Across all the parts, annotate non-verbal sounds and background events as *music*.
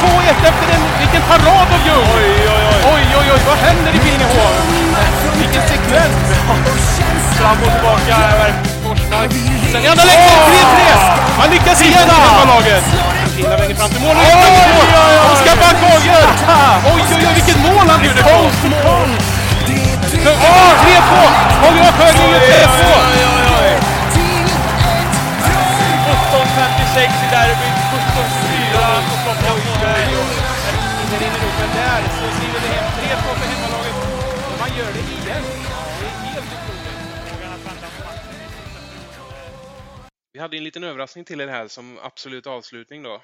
2-1 efter en... Vilken parad av Ljung! Oj, oj, oj! Oj, oj, oj! Vad händer i Billingehov? Vilken sekvens! Fram och tillbaka Forsmark. Sen i andra läget 3-3! Man lyckas igen i laget. Finland vänger fram till mål. Oj, oj, oj! Oskar Backhagen! Oj, oj, oj! Vilket mål han! Post to post! 3-2! Holger Sjögren gör 3-2! 17.56 i derbyt, 17.24 så rinner upp, där så skriver det hem 3-2 för hemmalaget. Och man gör det igen. Det är helt otroligt. Vi hade en liten överraskning till er här som absolut avslutning då.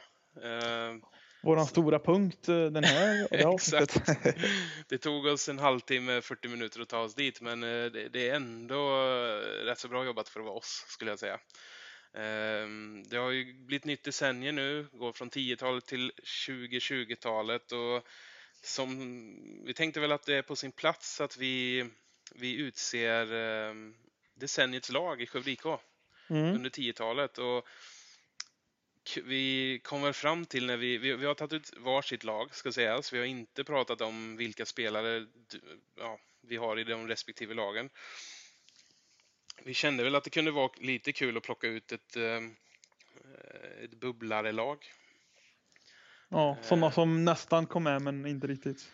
Eh, Våran stora punkt eh, den här det. *laughs* Exakt. *laughs* Det tog oss en halvtimme, 40 minuter att ta oss dit, men eh, det, är ändå rätt så bra jobbat för att vara oss, skulle jag säga. Ehm, Det har ju blivit nytt decennium nu, går från 10-talet till 2020-talet och som, vi tänkte väl att det är på sin plats att vi, vi utser ehm, decenniets lag i Skövde IK Mm. under 10-talet. Och vi kom väl fram till när vi, vi, vi har tagit ut varsitt lag ska sägas. Vi har inte pratat om vilka spelare ja, vi har i de respektive lagen. Vi kände väl att det kunde vara lite kul att plocka ut ett, eh, ett bubblare-lag. Ja, sådana som nästan kom med men inte riktigt.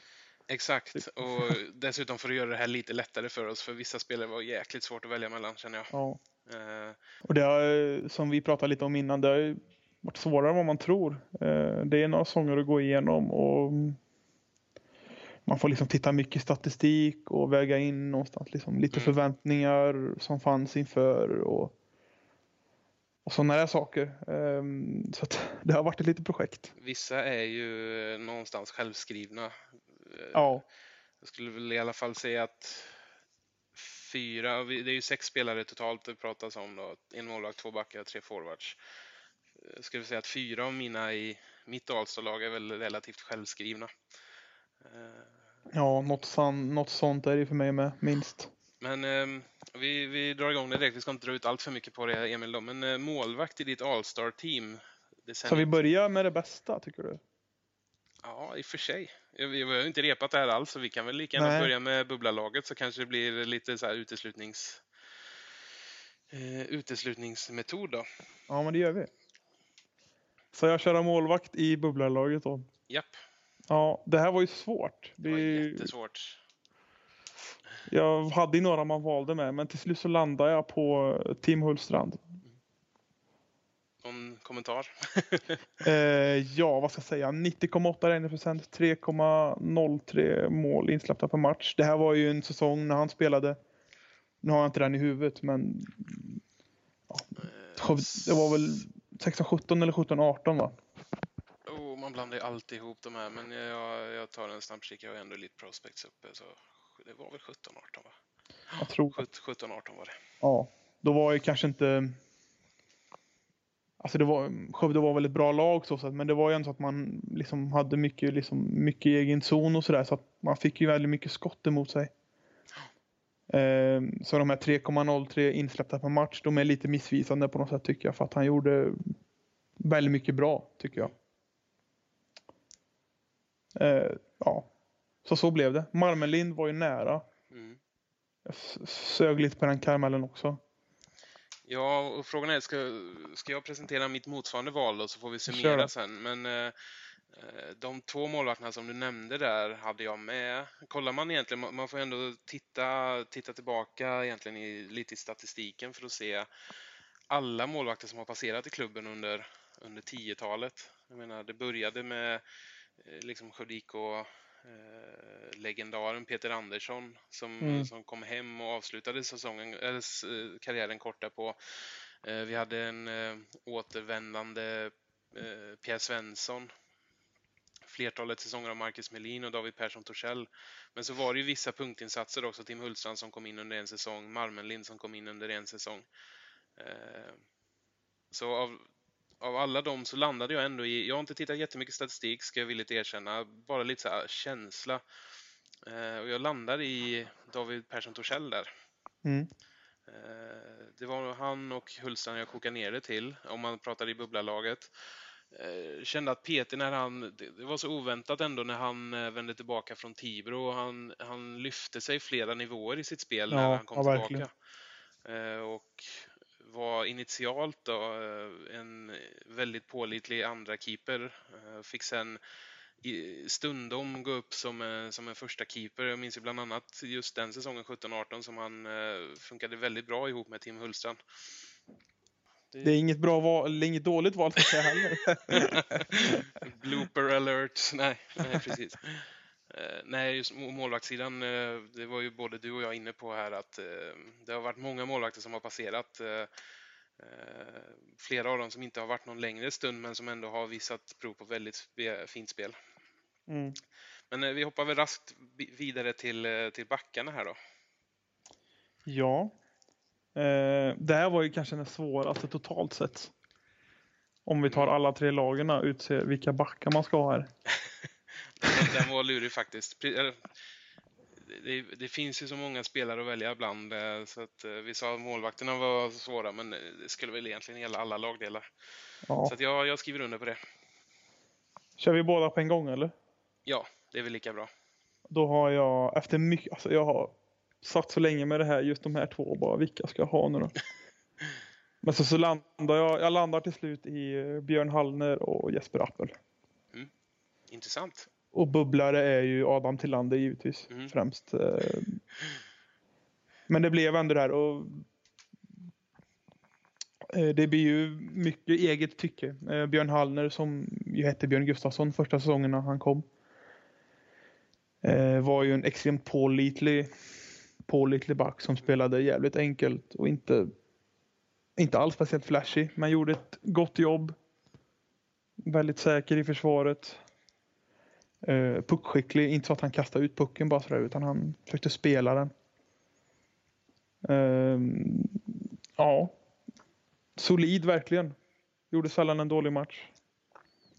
Exakt, och *laughs* dessutom för att göra det här lite lättare för oss, för vissa spelare var jäkligt svårt att välja mellan känner jag. Ja. Eh, Och det har, eh, som vi pratade lite om innan, det har ju varit svårare än vad man tror. Eh, Det är några sånger att gå igenom och man får liksom titta mycket statistik och väga in någonstans liksom lite Mm. förväntningar som fanns inför och, och sådana där saker. Eh, Så *laughs* det har varit ett litet projekt. Vissa är ju eh, någonstans självskrivna. Eh, Ja, Jag skulle väl i alla fall säga att fyra, det är ju sex spelare totalt det pratas om då. En målvakt, två backar, tre forwards. Jag skulle säga att fyra av mina i mitt Alstad-lag är väl relativt självskrivna. Eh, ja något, san, något sånt är det för mig med, minst. Men ehm, vi, vi drar igång det direkt. Vi ska inte dra ut allt för mycket på det Emil då. Men eh, målvakt i ditt All-star-team. Ska vi börja med det bästa tycker du? Ja, i och för sig. Vi har ju inte repat det här alls, så vi kan väl lika gärna Nej. börja med bubblalaget så kanske det blir lite så här uteslutnings... Eh, uteslutningsmetod då. Ja, men det gör vi. Så jag köra målvakt i bubblarlaget då. Japp, Ja, det här var ju svårt. det var Det, jättesvårt. jag hade ju några man valde med, men till slut så landade jag på eh, Tim Hullstrand. Någon kommentar? *laughs* Eh, ja, vad ska jag säga? 90,8 räddningsprocent, 3,03 mål insläppta per match. Det här var ju en säsong när han spelade. Nu har jag inte den i huvudet, men ja, det var väl 16-17 eller 17-18 va? Man blandar ju alltid ihop de här, men jag, jag tar en snabb kik. Jag har ändå lite prospects uppe, så det var väl 17-18 va? Jag tror 17-18 var det. Ja, då var ju kanske inte... Alltså det var, Skövde var väl ett bra lag så sätt, men det var ju ändå så att man liksom hade mycket, liksom, mycket egen zon och sådär så att man fick ju väldigt mycket skott emot sig. Ehm, så de här 3,03 insläppta per match, de är lite missvisande på något sätt tycker jag för att han gjorde väldigt mycket bra tycker jag. Ehm, ja, så så blev det. Marmelind var ju nära. Mm. Jag sög lite på den karamellen också. Ja, och frågan är, ska, ska jag presentera mitt motsvarande val då så får vi summera sen. Men eh, eh, de två målvakterna som du nämnde där hade jag med. Kollar man egentligen, man- får ändå titta, titta tillbaka egentligen i, lite i statistiken för att se alla målvakter som har passerat i klubben under, under 10-talet. Jag menar, det började med eh, liksom Skövde IK eh, legendaren Peter Andersson som, Mm. som kom hem och avslutade säsongen, eller, eh, karriären kort därpå. Eh, vi hade en eh, återvändande eh, Pierre Svensson. Flertalet säsonger av Marcus Melin och David Persson Torssell. Men så var det ju vissa punktinsatser också. Tim Hultstrand som kom in under en säsong, Marmenlind som kom in under en säsong. Eh, så av, av alla dem så landade jag ändå i, jag har inte tittat jättemycket statistik ska jag villigt erkänna, bara lite så här känsla. Eh, och jag landade i David Persson Torssell där. Mm. Eh, det var han och Hultstrand jag kokade ner det till, om man pratar i bubblarlaget. Eh, kände att Peter, när han, det var så oväntat ändå när han eh, vände tillbaka från Tibro. Han, han lyfte sig flera nivåer i sitt spel Ja, när han kom ja, tillbaka. Eh, Och var initialt då eh, en väldigt pålitlig andra keeper. Eh, Fick sen stundom gå upp som, eh, som en första keeper. Jag minns ju bland annat just den säsongen 17-18 som han funkade väldigt bra ihop med Tim Hullstrand. Det är inget bra val, inget dåligt val heller. *laughs* *laughs* Blooper alert. Nej, nej precis. Eh, nej, just må- målvaktssidan, eh, det var ju både du och jag inne på här att eh, det har varit många målvakter som har passerat. flera av dem som inte har varit någon längre stund men som ändå har visat prov på väldigt fint spel. Mm. Men vi hoppar väl raskt vidare till, till backarna här då. Ja. Det här var ju kanske den svåraste totalt sett. Om vi tar alla tre och utser vilka backar man ska ha här. *laughs* Den, var lurig faktiskt. Det, det finns ju så många spelare att välja bland eh, så att eh, vi sa att målvakterna var svåra men eh, det skulle väl egentligen gälla alla lagdelar. Ja. Så att jag, jag skriver under på det. Kör vi båda på en gång eller? Ja, det är väl lika bra. Då har jag efter mycket, alltså jag har satt så länge med det här, just de här två bara, vilka ska jag ha nu då? *laughs* Men så, så landar jag, jag landar till slut i Björn Hallner och Jesper Appel. Intressant. Och bubblare är ju Adam Tillander givetvis Mm. främst. eh. Men det blev ändå det här och eh, det blir ju mycket eget tycke. Eh, Björn Hallner som ju hette Björn Gustafsson första säsongerna han kom. Var ju en extremt pålitlig, pålitlig back som spelade jävligt enkelt och inte, inte alls speciellt flashy men gjorde ett gott jobb. Väldigt säker i försvaret. Eh, uh, puckskicklig, inte så att han kastade ut pucken bara sådär utan han försökte spela den. Uh, ja. Solid verkligen. Gjorde sällan en dålig match.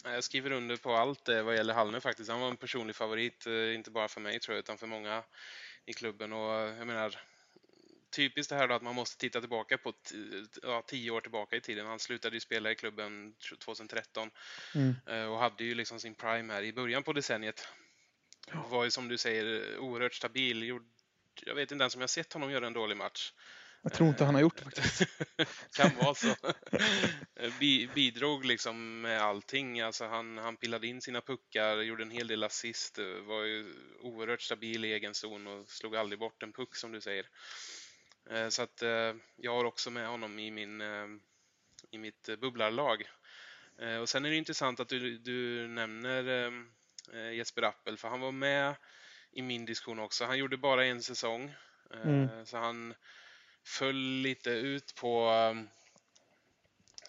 Jag skriver under på allt det vad gäller Hallner faktiskt. Han var en personlig favorit, eh, inte bara för mig tror jag, utan för många i klubben. Och jag menar, typiskt det här då att man måste titta tillbaka på ja, tio år tillbaka i tiden. Han slutade ju spela i klubben 2013 Mm. eh, och hade ju liksom sin prime här i början på decenniet. Var ju som du säger oerhört stabil. Gjorde, jag vet inte ens om jag sett honom göra en dålig match. Jag tror inte han har gjort det faktiskt. *laughs* kan vara så. Bi, bidrog liksom med allting. Alltså han, han pillade in sina puckar, gjorde en hel del assist, eh, var ju oerhört stabil i egen zon och slog aldrig bort en puck som du säger. Eh, Så att eh, jag har också med honom i, min, eh, i mitt bubblarlag. Och sen är det intressant att du, du nämner Jesper Appel, för han var med i min diskussion också. Han gjorde bara en säsong, Mm. så han föll lite ut på...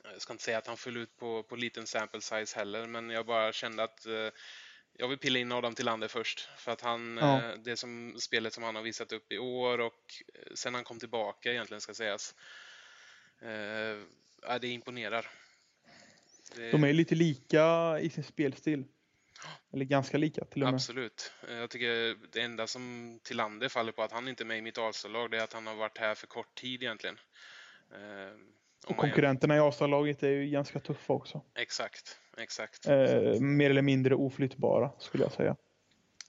Jag ska inte säga att han föll ut på, på liten sample size heller, men jag bara kände att jag vill pilla in Adam Tillander först. För att han, Ja. eh, det som, spelet som han har visat upp i år och eh, sen han kom tillbaka egentligen ska sägas. Eh, det imponerar. Det, De är lite lika i sin spelstil. Eller ganska lika till och med. Absolut. Eh, Jag tycker det enda som Tillander faller på att han inte är med i mitt Alsta-lag, det är att han har varit här för kort tid egentligen. Eh, Och konkurrenterna i Asa-laget är ju ganska tuffa också. Exakt, exakt. Eh, mer eller mindre oflyttbara skulle jag säga.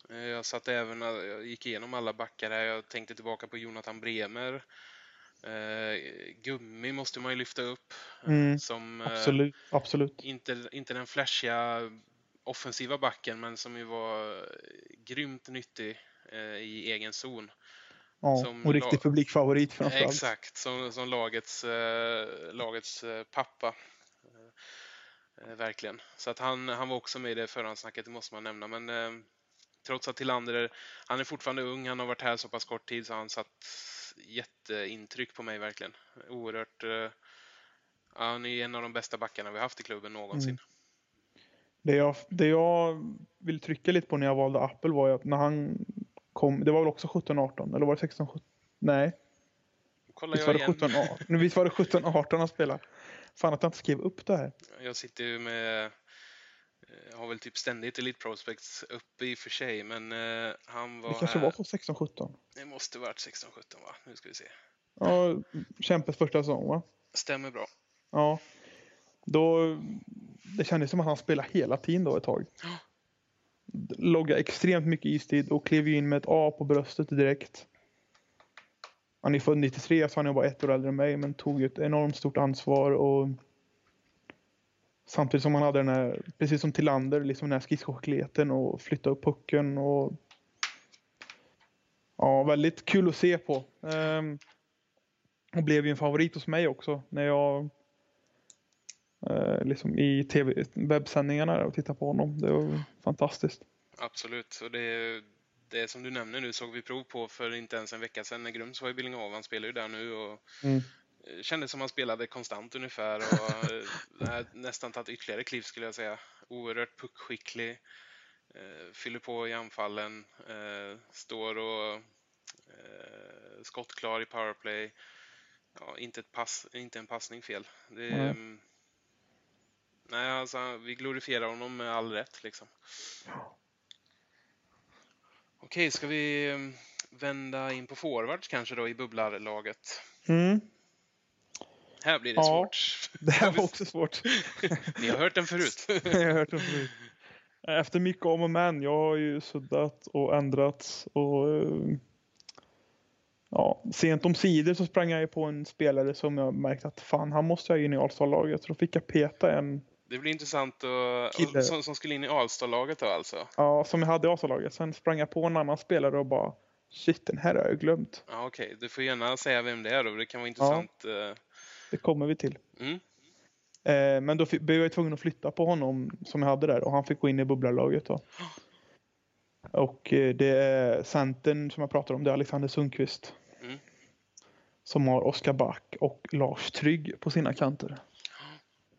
Eh, Jag satt även, jag gick igenom alla backar här. Jag tänkte tillbaka på Jonathan Bremer. Eh, Gummi måste man ju lyfta upp. eh, Mm, som eh, Absolut. Absolut. inte, inte den flashiga offensiva backen, men som ju var eh, grymt nyttig eh, i egen zon. Ja, som och riktig publikfavorit framförallt. Exakt, som, som lagets, eh, lagets eh, pappa. Eh, eh, verkligen. Så att han, han var också med i det förhandsnacket, det måste man nämna. Men eh, trots att Tillander, han är fortfarande ung, han har varit här så pass kort tid så han satt jätteintryck på mig verkligen. Oerhört... Eh, han är en av de bästa backarna vi haft i klubben någonsin. Mm. Det jag, det jag vill trycka lite på när jag valde Apple var ju att när han kom, det var väl också 17-18 eller var det 16 17 Nej, Kollar visst var det igen. 17-18 Nu, *laughs* visst var det 17-18 han spelade. Fan att jag inte skrev upp det här. Jag sitter ju med... Jag har väl typ ständigt Elite Prospects uppe i och för sig, men eh, han var Det kanske här... var så 16-17. Det måste varit 16-17 va? Nu ska vi se. Ja, Kempes första säsong va? Stämmer bra. Ja. Då, det kändes som att han spelade hela tiden då ett tag. Ja. Logga extremt mycket istid och klev in med ett A på bröstet direkt. Han är född 93 så han är bara ett år äldre än mig men tog ett enormt stort ansvar och samtidigt som han hade den här, precis som Tillander, liksom den här skridskoskickligheten och flytta upp pucken och ja, väldigt kul att se på. Ehm, och blev ju en favorit hos mig också när jag liksom i tv, webbsändningarna och tittade på honom. Det var fantastiskt. Absolut. Och det, det som du nämner nu såg vi prov på för inte ens en vecka sedan när Grums var i Billingehov. Han spelar ju där nu och Mm. eh, kändes som han spelade konstant ungefär och *laughs* eh, nästan tagit ytterligare kliv skulle jag säga. Oerhört puckskicklig. Eh, fyller på i anfallen. Eh, står och eh, skottklar i powerplay. Ja, inte, ett pass, inte en passning fel. Det, mm, nej, alltså, vi glorifierar honom med all rätt liksom. Okej, ska vi mm, vända in på forwards kanske då i bubblarlaget? Mm. Här blir det Ja. svårt. Det här var också svårt. *laughs* Ni har hört den förut. *laughs* jag har hört det förut. Efter mycket om och men. Jag har ju suddat och ändrat och eh, ja, sent om sidor så sprang jag på en spelare som jag märkte att fan, han måste jag in i Allstar-laget. Så då fick jag peta en Det blir intressant att, som, som skulle in i Alstad-laget då alltså. ja, som jag hade i Allstar-laget. Sen sprang jag på en annan spelare och bara shit, den här har jag glömt. Ja, Okej, du får gärna säga vem det är då. Det kan vara intressant. eh, Det kommer vi till. Mm. Eh, men då blev jag tvungen att flytta på honom som jag hade där och han fick gå in i bubblarlaget då. Och eh, det är centern som jag pratar om, det är Alexander Sundqvist. Mm. Som har Oskar Back och Lars Trygg på sina kanter.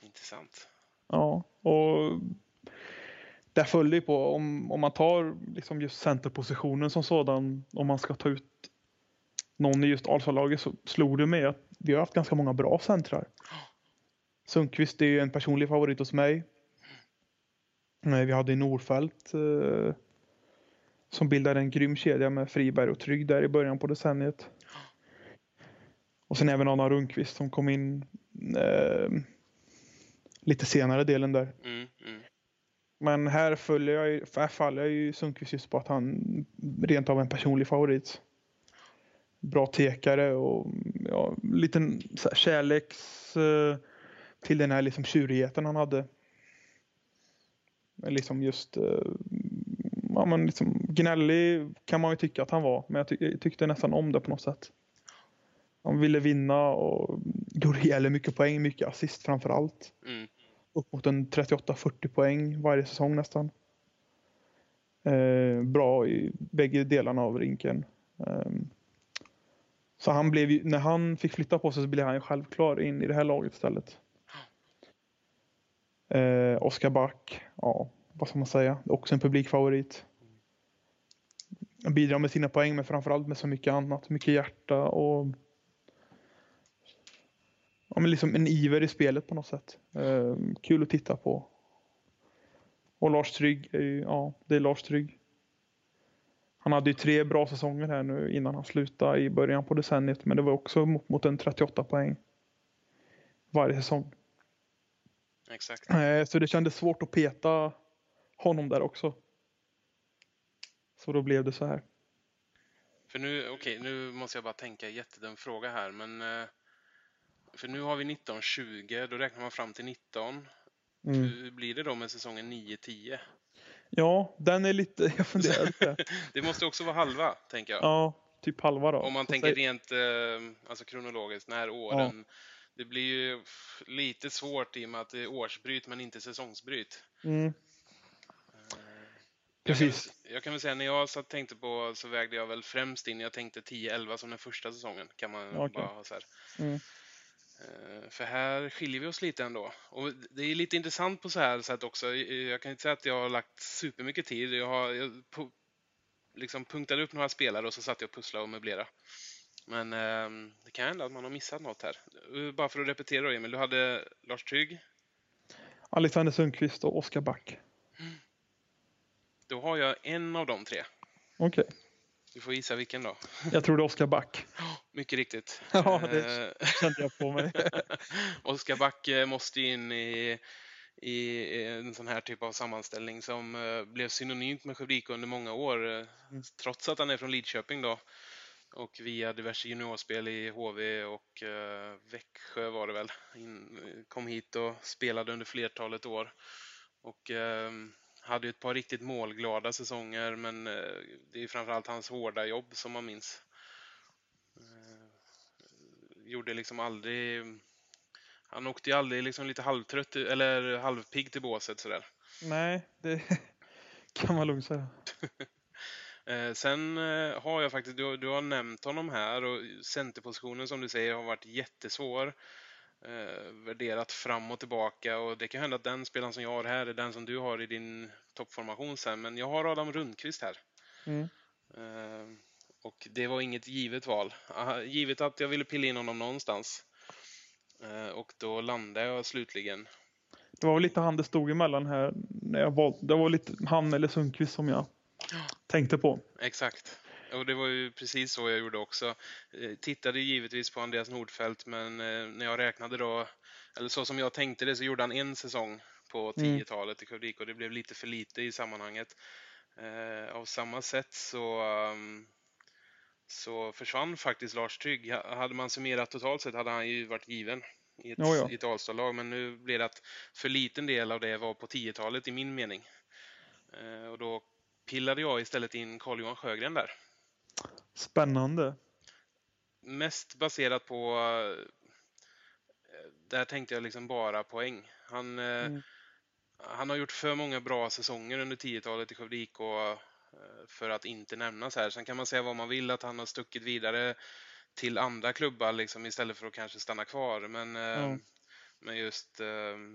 Intressant. Ja, och där följer ju på om, om man tar liksom just centerpositionen som sådan, om man ska ta ut någon i just Alfa-laget så slog det mig att vi har haft ganska många bra centrar. Sundqvist är ju en personlig favorit hos mig. Vi hade Norfält eh, som bildade en grym kedja med Friberg och Trygg där i början på decenniet. Och sen även Anna Rundqvist som kom in eh, lite senare delen där. Mm, mm. Men här, följer jag, här faller jag ju Sundqvist just på att han rent av en personlig favorit. Bra tekare och ja, liten så här, kärleks eh, till den här liksom tjurigheten han hade. Liksom just eh, ja, men liksom gnällig kan man ju tycka att han var, men jag, ty jag tyckte nästan om det på något sätt. Han ville vinna och gjorde ihjäl mycket poäng, mycket assist framför allt Mm upp mot en 38-40 poäng varje säsong nästan. Eh, bra i bägge delarna av rinken. Eh, så han blev ju, när han fick flytta på sig så blev han ju självklar in i det här laget istället. Eh, Oskar Back, ja vad ska man säga, också en publikfavorit. Han bidrar med sina poäng men framförallt med så mycket annat, mycket hjärta och ja, men liksom en iver i spelet på något sätt. Eh, kul att titta på. Och Lars Trygg, ju, ja, det är Lars Trygg. Han hade ju tre bra säsonger här nu innan han slutade i början på decenniet, men det var också mot, mot en 38 poäng varje säsong. Exakt. Eh, så det kändes svårt att peta honom där också. Så då blev det så här. För nu, okej, nu måste jag bara tänka jättedum fråga här, men eh, för nu har vi 19-20, då räknar man fram till 19. Mm. Hur blir det då med säsongen 9-10? Ja, den är lite, *laughs* jag funderar lite. *laughs* Det måste också vara halva, tänker jag. Ja, typ halva då. Om man Så tänker säg- rent eh, alltså kronologiskt, när åren... Det blir ju lite svårt i och med att det är årsbryt men inte säsongsbryt. Mm, Jag kan, precis. väl- jag kan väl säga när jag satt tänkte på så vägde jag väl främst in, jag tänkte 10-11 som den första säsongen kan man Okej. bara ha så här. Mm. Eh, För här skiljer vi oss lite ändå. Och det är lite intressant på så här sätt också. Jag kan inte säga att jag har lagt supermycket tid. Jag har jag liksom punktade upp några spelare och så satt jag och pusslade och möblerade. Men ehm, det kan hända att man har missat något här. Eh, Bara för att repetera då, Emil. Du hade Lars Trygg. Alexander Sundqvist och Oskar Back. Då har jag en av de tre. Okej. Du får gissa vilken då. Jag tror det är Oskar Back. Mycket riktigt. Ja, det Eh, kände jag på mig. *laughs* Oskar Back eh, måste in i, i en sån här typ av sammanställning som eh, blev synonymt med Skövdika under många år, Mm. trots att han är från Lidköping då. Och via diverse juniorspel i HV och Växjö var det väl, in, kom hit och spelade under flertalet år. Och eh, hade ju ett par riktigt målglada säsonger, men eh, det är framförallt hans hårda jobb som man minns. Eh, gjorde liksom aldrig... Han åkte ju aldrig liksom lite halvtrött eller halvpigg till båset sådär. Nej, det *laughs* kan man lugnt säga. *laughs* Eh, sen har jag faktiskt, du, du har nämnt honom här och centerpositionen som du säger har varit jättesvår. Eh, värderat fram och tillbaka och det kan hända att den spelaren som jag har här är den som du har i din toppformation sen. Men jag har Adam Rundqvist här. Mm. Eh, och det var inget givet val. Ah, Givet att jag ville pilla in honom någonstans. Eh, och då landade jag slutligen. Det var väl lite han det stod emellan här. När jag valde. Det var lite han eller Sundqvist som jag tänkte på. Exakt. Och det var ju precis så jag gjorde också. Eh, Tittade givetvis på Andreas Nordfeldt, men eh, när jag räknade då, eller så som jag tänkte det, så gjorde han en säsong på Mm. 10-talet i Skövdika och det blev lite för lite i sammanhanget. Eh, av samma sätt så, um, så försvann faktiskt Lars Trygg. Ha- Hade man summerat totalt sett hade han ju varit given i ett, Jo, ja. ett Alstad-lag, men nu blev det att för liten del av det var på 10-talet i min mening. Och då pillade jag istället in Carl-Johan Sjögren där. Spännande. Mest baserat på... eh, Där tänkte jag liksom bara poäng. Han, eh, Mm. han har gjort för många bra säsonger under 10-talet i Skövde IK eh, för att inte nämnas här. Sen kan man säga vad man vill, att han har stuckit vidare till andra klubbar liksom, istället för att kanske stanna kvar. Men, Mm. men just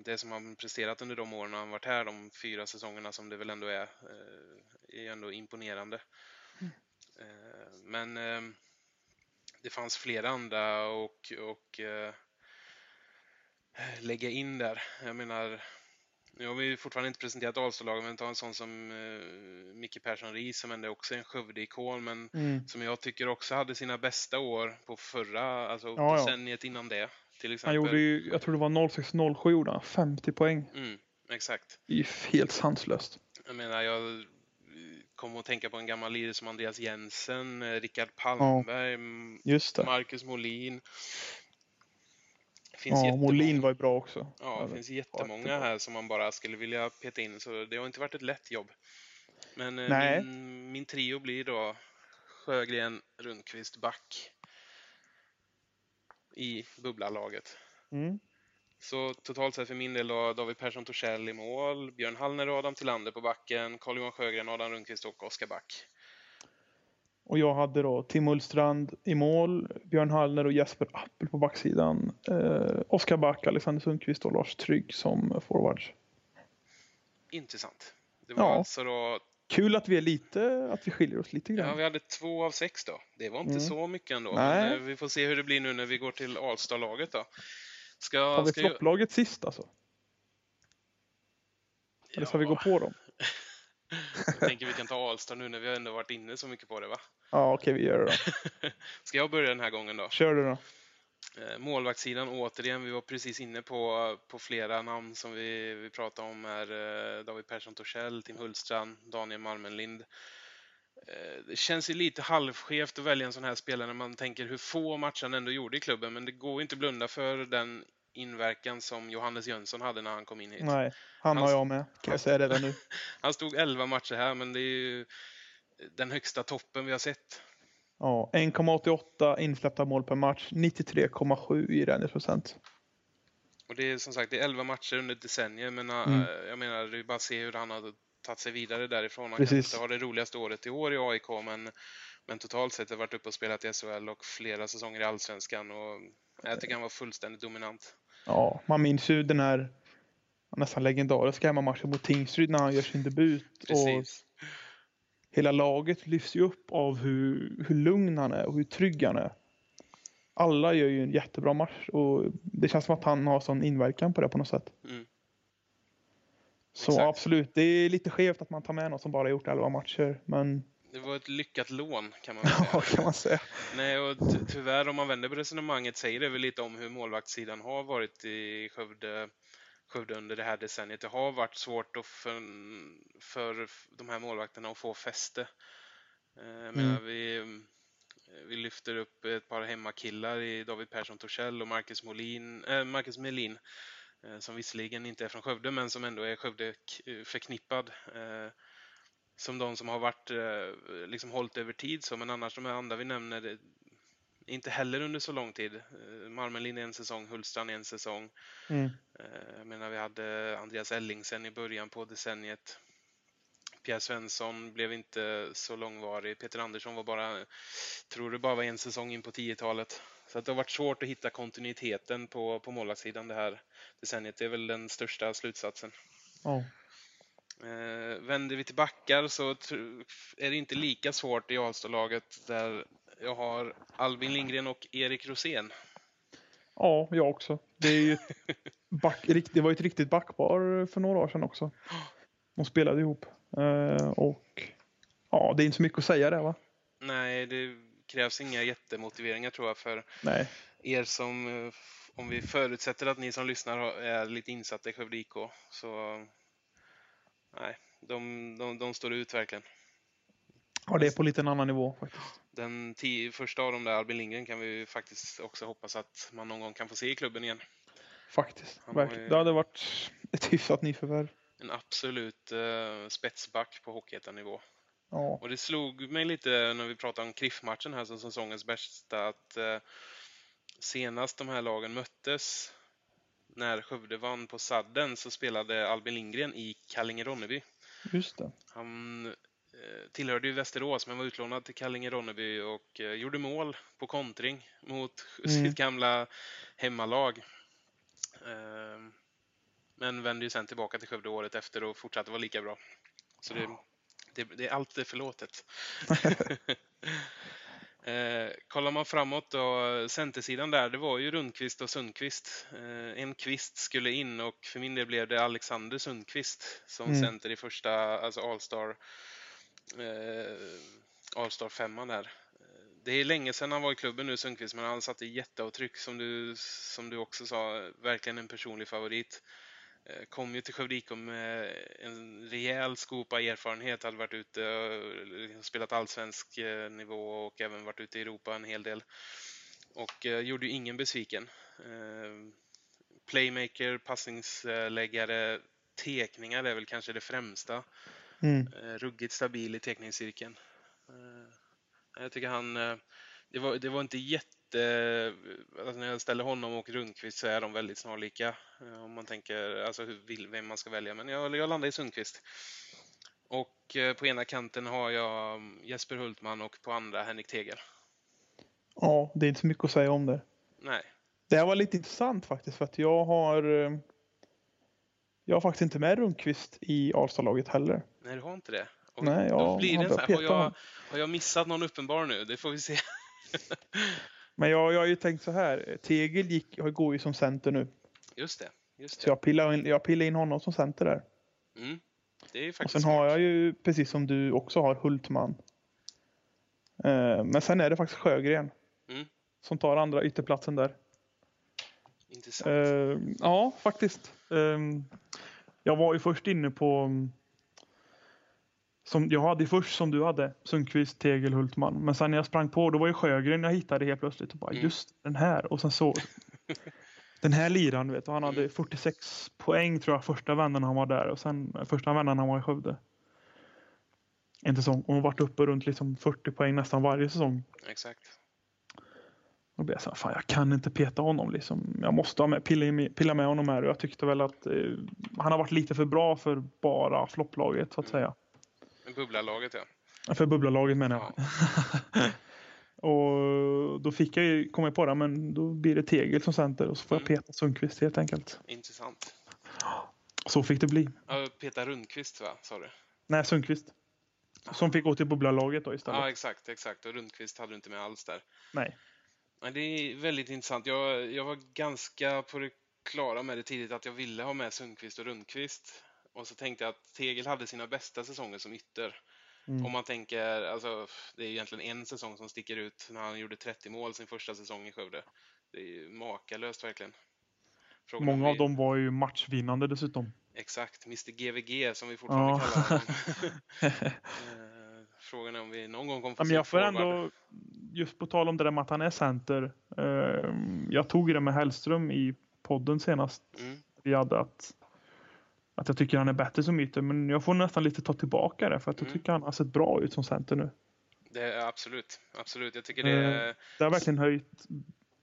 det som han presterat under de åren han varit här, de fyra säsongerna som det väl ändå är, är ändå imponerande. Eh, Men eh, det fanns flera andra och, och eh, lägga in där. Jag menar, nu har vi fortfarande inte presenterat Alstad-laget, men ta en sån som eh, Micke Persson Ries som ändå också är en Skövde-ikon, men Mm. som jag tycker också hade sina bästa år på förra, alltså Ja, ja. decenniet innan det. Till exempel. Han gjorde ju, jag tror det var 06-07 gjorde han, 50 poäng. Mm, exakt. Det är ju helt sanslöst. Jag menar, jag eh, kom att tänka på en gammal lirare som Andreas Jensen, eh, Rickard Palmberg, m- Just det. Marcus Molin. Finns Ja, jättemånga- Molin var ju bra också. Ja, det finns jättemånga här som man bara skulle vilja peta in, så det har inte varit ett lätt jobb. Men eh, min, min trio blir då Sjögren, Rundqvist, Back i bubblarlaget. Mm. Så totalt sett för min del då David Persson Torssell i mål, Björn Hallner och Adam Tillander på backen, Carl-Johan Sjögren, Adam Rundqvist och Oskar Back. Och jag hade då Tim Ullstrand i mål, Björn Hallner och Jesper Appel på backsidan. Eh, Oskar Back, Alexander Sundqvist och Lars Trygg som forwards. Intressant. Det var Ja. alltså då, Kul att vi är lite, att vi skiljer oss lite ja grann. vi hade två av sex då. Det var inte Mm. så mycket ändå. Nej. Men eh, vi får se hur det blir nu när vi går till Alstad-laget då. Ska, Har vi ska jag- flopplaget sist alltså? Eller ska vi gå på dem? *laughs* Jag tänker vi kan ta Alstad nu när vi har ändå varit inne så mycket på det va? Ja, okej vi gör det då. *laughs* Ska jag börja den här gången då? Kör du då. Eh, Målvaktssidan återigen, vi var precis inne på, på flera namn som vi, vi pratade om här. Eh, David Persson Torssell, Tim Hultstrand, Daniel Malmenlind. Eh, Det känns ju lite halvskevt att välja en sån här spelare när man tänker hur få matcher han ändå gjorde i klubben, men det går ju inte att blunda för den inverkan som Johannes Jönsson hade när han kom in hit. Nej, han har Hans- jag med. Kan jag säga redan nu. *laughs* Han stod 11 matcher här, men det är ju den högsta toppen vi har sett. Ja, 1,88 insläppta mål per match, 93,7 i räddningsprocent. Och det är som sagt det är 11 matcher under ett decennium, men äh, Mm. jag menar, det är bara att se hur han har tagit sig vidare därifrån. Han Precis. kanske inte har det roligaste året i år i AIK, men, men totalt sett har varit uppe och spelat i SHL och flera säsonger i Allsvenskan. Och jag tycker han var fullständigt dominant. Ja, man minns ju den här nästan legendariska hemmamatchen mot Tingsryd när han gör sin debut. Och Precis. hela laget lyfts ju upp av hur, hur lugn han är och hur trygg han är. Alla gör ju en jättebra match och det känns som att han har sån inverkan på det på något sätt. Mm. Så Exakt. absolut, det är lite skevt att man tar med någon som bara gjort 11 matcher. Men det var ett lyckat lån kan man *laughs* säga. Ja, kan man säga. Nej, och ty tyvärr om man vänder på resonemanget säger det väl lite om hur målvaktssidan har varit i Skövde, Skövde under det här decenniet. Det har varit svårt att för, för de här målvakterna att få fäste. Eh, jag menar, Mm. vi, vi lyfter upp ett par hemmakillar i David Persson Torssell och Marcus, Molin, äh, Marcus Melin som visserligen inte är från Skövde men som ändå är Skövde k- förknippad. eh, Som de som har varit, eh, liksom hållit över tid så, men annars de här andra vi nämner inte heller under så lång tid. Eh, Marmelin en säsong, Hultstrand en säsong. Mm. Eh, Jag menar vi hade Andreas Ellingsen i början på decenniet. Pierre Svensson blev inte så långvarig. Peter Andersson var bara, tror det bara var en säsong in på 10-talet. Så att det har varit svårt att hitta kontinuiteten på, på målvaktssidan det här decenniet. Det är väl den största slutsatsen. Ja. Eh, vänder vi till backar så är det inte lika svårt i Alstalaget där jag har Albin Lindgren och Erik Rosén. ja, jag också. Det, *laughs* back, det var ju ett riktigt backpar för några år sedan också. De spelade ihop. Eh, och ja, det är inte så mycket att säga där va? Nej, det krävs inga jättemotiveringar tror jag för Nej. er som, eh, om vi förutsätter att ni som lyssnar är lite insatta i Skövde IK, så nej, de, de, de står ut verkligen. Ja, det är på lite en annan nivå faktiskt. Den tio, första av dem där, Albin Lindgren, kan vi faktiskt också hoppas att man någon gång kan få se i klubben igen. Faktiskt. Han har Verkligen. ju- Det hade varit ett hyfsat nyförvärv. En absolut eh, spetsback på Hockeyettan-nivå. Ja. Och det slog mig lite när vi pratade om Kriff-matchen här som säsongens bästa att eh, senast de här lagen möttes när Skövde vann på sadden så spelade Albin Lindgren i Kallinge-Ronneby. Just det. Han eh, tillhörde ju Västerås men var utlånad till Kallinge-Ronneby och eh, gjorde mål på kontring mot *laughs* Mm. sitt gamla hemmalag. Men vände ju sen tillbaka till Skövde året efter och fortsatte vara lika bra. Så det, det, det är allt är förlåtet. *laughs* eh, kollar man framåt då, centersidan där, det var ju Rundqvist och Sundqvist. Eh, en kvist skulle in och för min del blev det Alexander Sundqvist som Mm. center i första, alltså All-Star eh, All-Star femman där. Det är länge sedan han var i klubben nu Sundqvist, men han satte jätteavtryck som du, som du också sa, verkligen en personlig favorit. Eh, Kom ju till Skövde IK med en rejäl skopa erfarenhet, hade varit ute och spelat allsvensk eh, nivå och även varit ute i Europa en hel del. Och eh, gjorde ju ingen besviken. Playmaker, passningsläggare, tekningar är väl kanske det främsta. Mm. Ruggigt stabil i teckningscirkeln. Jag tycker han... Det, var, det var inte jätte... Alltså när jag ställer honom och Rundqvist så är de väldigt snarlika. Eh, om man tänker alltså hur, vem man ska välja. Men jag, jag landar i Sundqvist. Och eh, på ena kanten har jag mm, Jesper Hultman och på andra Henrik Tegel. Ja, det är inte så mycket att säga om det. Nej, Det här var lite intressant faktiskt för att jag har eh, jag har faktiskt inte med Rundqvist i Alstalaget heller. nej du har inte det. Och Nej, då jag blir det sån här, har, jag, har jag missat någon uppenbar nu? Det får vi se. *laughs* Men jag, jag har ju tänkt så här. Tegel gick, går ju som center nu. Just det. Just Så det. jag pillar in, jag pillar in honom som center där. Mm. Det är ju Och faktiskt sen har jag ju, precis som du också har, Hultman. Eh, men sen är det faktiskt Sjögren. Mm. Som tar andra ytterplatsen där. Intressant. Eh, ja, faktiskt. Eh, jag var ju först inne på... mm, Som jag hade först som du hade, Sundqvist, Tegel, Hultman. Men sen när jag sprang på, då var ju Sjögren jag hittade helt plötsligt. Och bara, Mm. Just den här. Och sen så... *laughs* den här liran, du vet. Och han hade Mm. 46 poäng tror jag första vändan han var där. Och sen första vändan han var i Skövde. En säsong. Och han varit uppe runt liksom 40 poäng nästan varje säsong. Exakt. Då blev jag så här, fan jag kan inte peta honom liksom. Jag måste ha med, pilla, pilla med honom här. Och jag tyckte väl att eh, han har varit lite för bra för bara flopplaget så att säga. Bubblarlaget, ja. För bubblalaget menar jag. ja. *laughs* Och då fick jag ju, kom jag på det, men då blir det Tegel som center och så får jag Mm. peta Sundqvist helt enkelt. Intressant. Så fick det bli. Peter Rundqvist, va? Sa du? Nej, Sundqvist. Som fick gå till bubblalaget då istället. Ja, exakt, exakt. Och Rundqvist hade du inte med alls där. Nej. Men det är väldigt intressant. Jag, jag var ganska på det klara med det tidigt att jag ville ha med Sundqvist och Rundqvist. Och så tänkte jag att Tegel hade sina bästa säsonger som ytter. Mm. Om man tänker, alltså, det är egentligen en säsong som sticker ut när han gjorde 30 mål sin första säsong i Skövde. Det är ju makalöst verkligen. Frågan Många vi... av dem var ju matchvinnande dessutom. Exakt, Mr GVG som vi fortfarande ja. kallar honom. *laughs* Eh, frågan är om vi någon gång kommer få ja, se Jag får ändå, just på tal om det där med att han är center. Eh, jag tog det med Hellström i podden senast. Mm. Vi hade att, att jag tycker han är bättre som ytter, men jag får nästan lite ta tillbaka det för att jag mm. tycker han har sett bra ut som center nu. Det är absolut, absolut. Jag tycker det eh, Det har verkligen höjt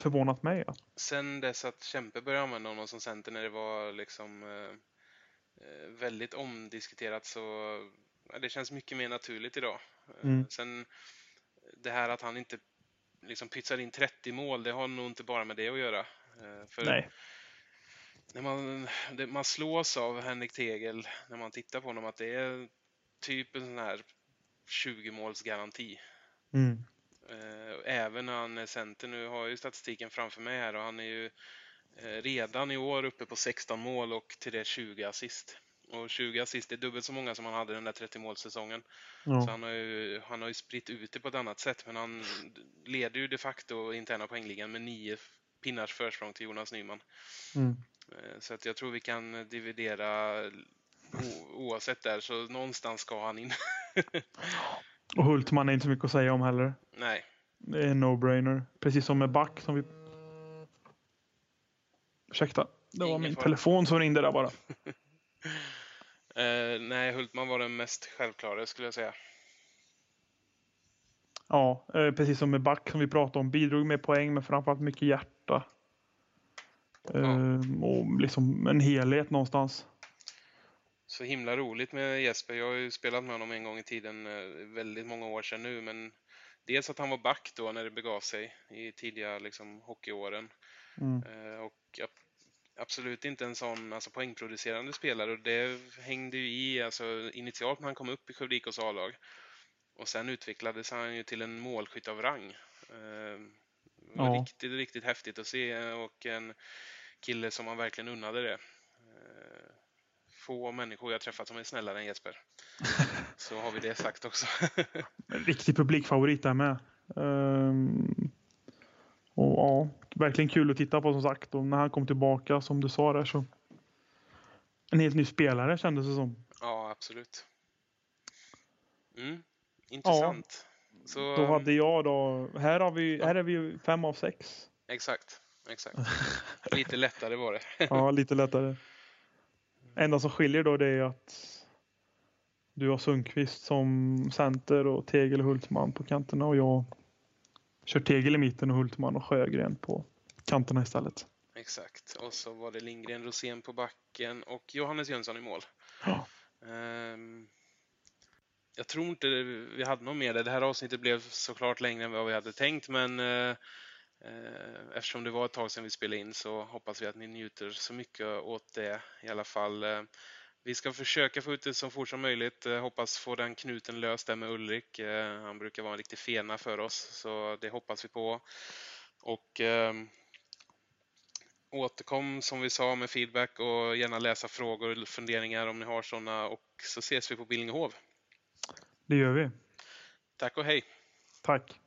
förvånat mig. Ja. Sen dess att Kämpe började använda honom som center när det var liksom eh, eh väldigt omdiskuterat så ja, det känns mycket mer naturligt idag. Eh, mm. Sen det här att han inte liksom pytsar in 30 mål, det har nog inte bara med det att göra. Eh, för Nej. När man, det, man slås av Henrik Tegel när man tittar på honom att det är typ en sån här 20 målsgaranti. Mm. Eh, även när han är center. Nu har jag ju statistiken framför mig här och han är ju eh, redan i år uppe på 16 mål och till det 20 assist. Och 20 assist är dubbelt så många som han hade den där 30 målsäsongen. Ja. Så han har, ju, han har ju spritt ut det på ett annat sätt. Men han leder ju de facto interna poängligan med nio pinnars försprång till Jonas Nyman. Mm. Eh, så att jag tror vi kan dividera oavsett där, så någonstans ska han in. *laughs* Och Hultman är inte så mycket att säga om heller. Nej. Det är en no-brainer. Precis som med Back som vi... Ursäkta, det var Ingen min fara. telefon som ringde där bara. uh, *laughs* nej, Hultman var den mest självklara skulle jag säga. Ja, eh, precis som med Back som vi pratade om. Bidrog med poäng men framförallt mycket hjärta. Ja. Eh, och liksom en helhet någonstans. Så himla roligt med Jesper. Jag har ju spelat med honom en gång i tiden, eh, väldigt många år sedan nu, men dels att han var back då när det begav sig i tidiga liksom, hockeyåren. Mm. Eh, och absolut inte en sån alltså, poängproducerande spelare och det hängde ju i alltså, initialt när han kom upp i Skövde IKs A-lag. Och sen utvecklades han ju till en målskytt av rang. Eh, var ja. riktigt, riktigt häftigt att se och en kille som man verkligen unnade det få människor jag träffat som är snällare än Jesper. *laughs* Så har vi det sagt också. *laughs* en riktig publikfavorit där med. Um, och ja, verkligen kul att titta på som sagt. Och när han kom tillbaka som du sa där så. En helt ny spelare kändes det som. Ja, absolut. Mm, intressant. Så, då hade jag då, här, har vi, här är vi fem av sex. Exakt, exakt. *laughs* Lite lättare var det. ja, lite lättare enda som skiljer då det är att du har Sundqvist som center och Tegel och Hultman på kanterna och jag kör Tegel i mitten och Hultman och Sjögren på kanterna istället. Exakt. Och så var det Lindgren, Rosén på backen och Johannes Jönsson i mål. Ja. Um, jag tror inte vi hade något mer. Det här avsnittet blev såklart längre än vad vi hade tänkt men eh, eh, eftersom det var ett tag sedan vi spelade in så hoppas vi att ni njuter så mycket åt det i alla fall. Eh, vi ska försöka få ut det så fort som möjligt. Hoppas få den knuten löst där med Ulrik. Han brukar vara en riktig fena för oss, så det hoppas vi på. Och återkom som vi sa med feedback och gärna läsa frågor och funderingar om ni har sådana och så ses vi på Billingehov. Det gör vi. Tack och hej. Tack.